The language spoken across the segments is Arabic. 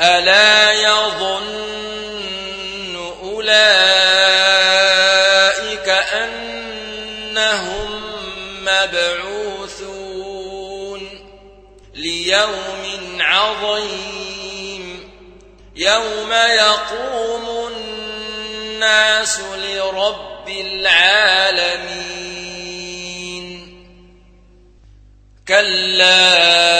ألا يظن أولئك أنهم مبعوثون ليوم عظيم يوم يقوم الناس لرب العالمين كلا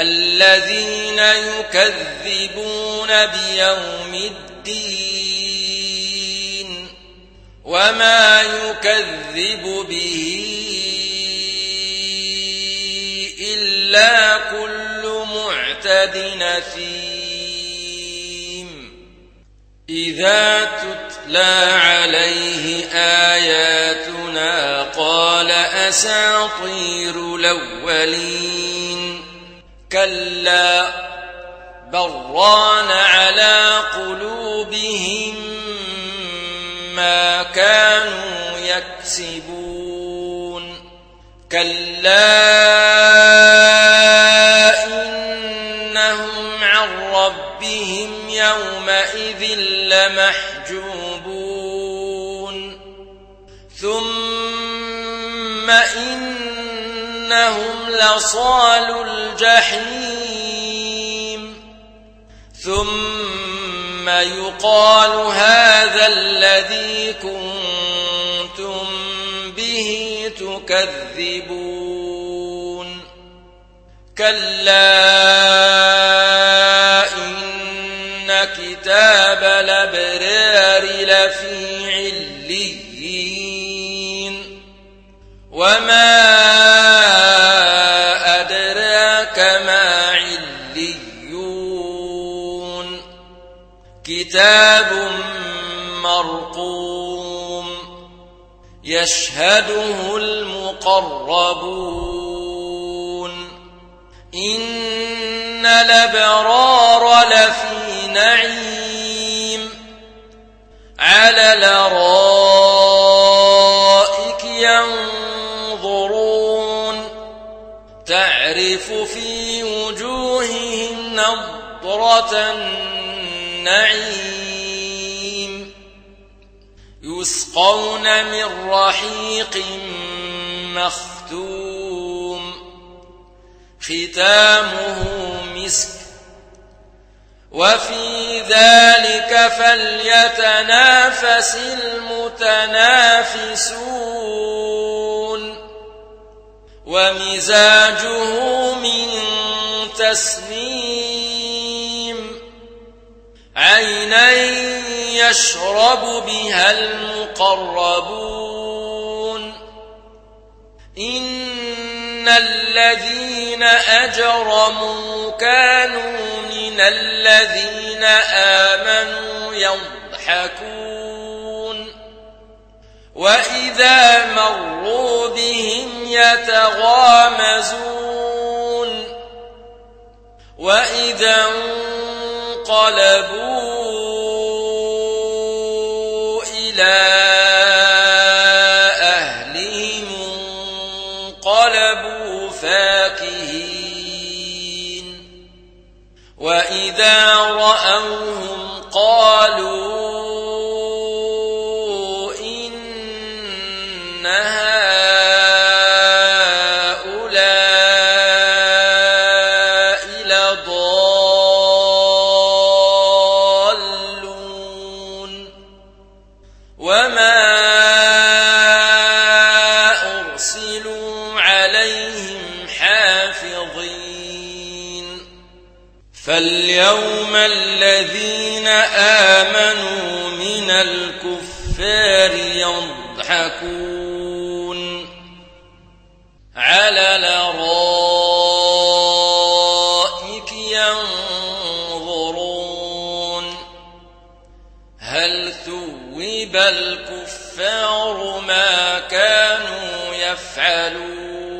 الذين يكذبون بيوم الدين وما يكذب به إلا كل معتد نثيم إذا تتلى عليه آياتنا قال أساطير الأولين. كلا بران على قلوبهم ما كانوا يكسبون. كلا إنهم عن ربهم يومئذ لمحجوبون. ثم إنهم لصال يقال هذا الذي كنتم به تكذبون. كلا إن كتاب الأبرار لفي عليين. وما كتاب مرقوم يشهده المقربون إن الأبرار لفي نعيم على الأرائك ينظرون تعرف في وجوههم نضرة النعيم. يسقون من رحيق مختوم. ختامه مسك. وفي ذلك فليتنافس المتنافسون. ومزاجه من تسنيم. عينا يشرب بها المقربون. إن الذين أجرموا كانوا من الذين آمنوا يضحكون. وإذا مروا بهم يتغامزون. وإذا انقلبوا إلى أهلهم انقلبوا فاكهين وإذا رأوهم قالوا حافظين فاليوم الذين آمنوا من الكفار يضحكون. على لرائك ينظرون. هل ثوب الكفار ما كانوا يفعلون؟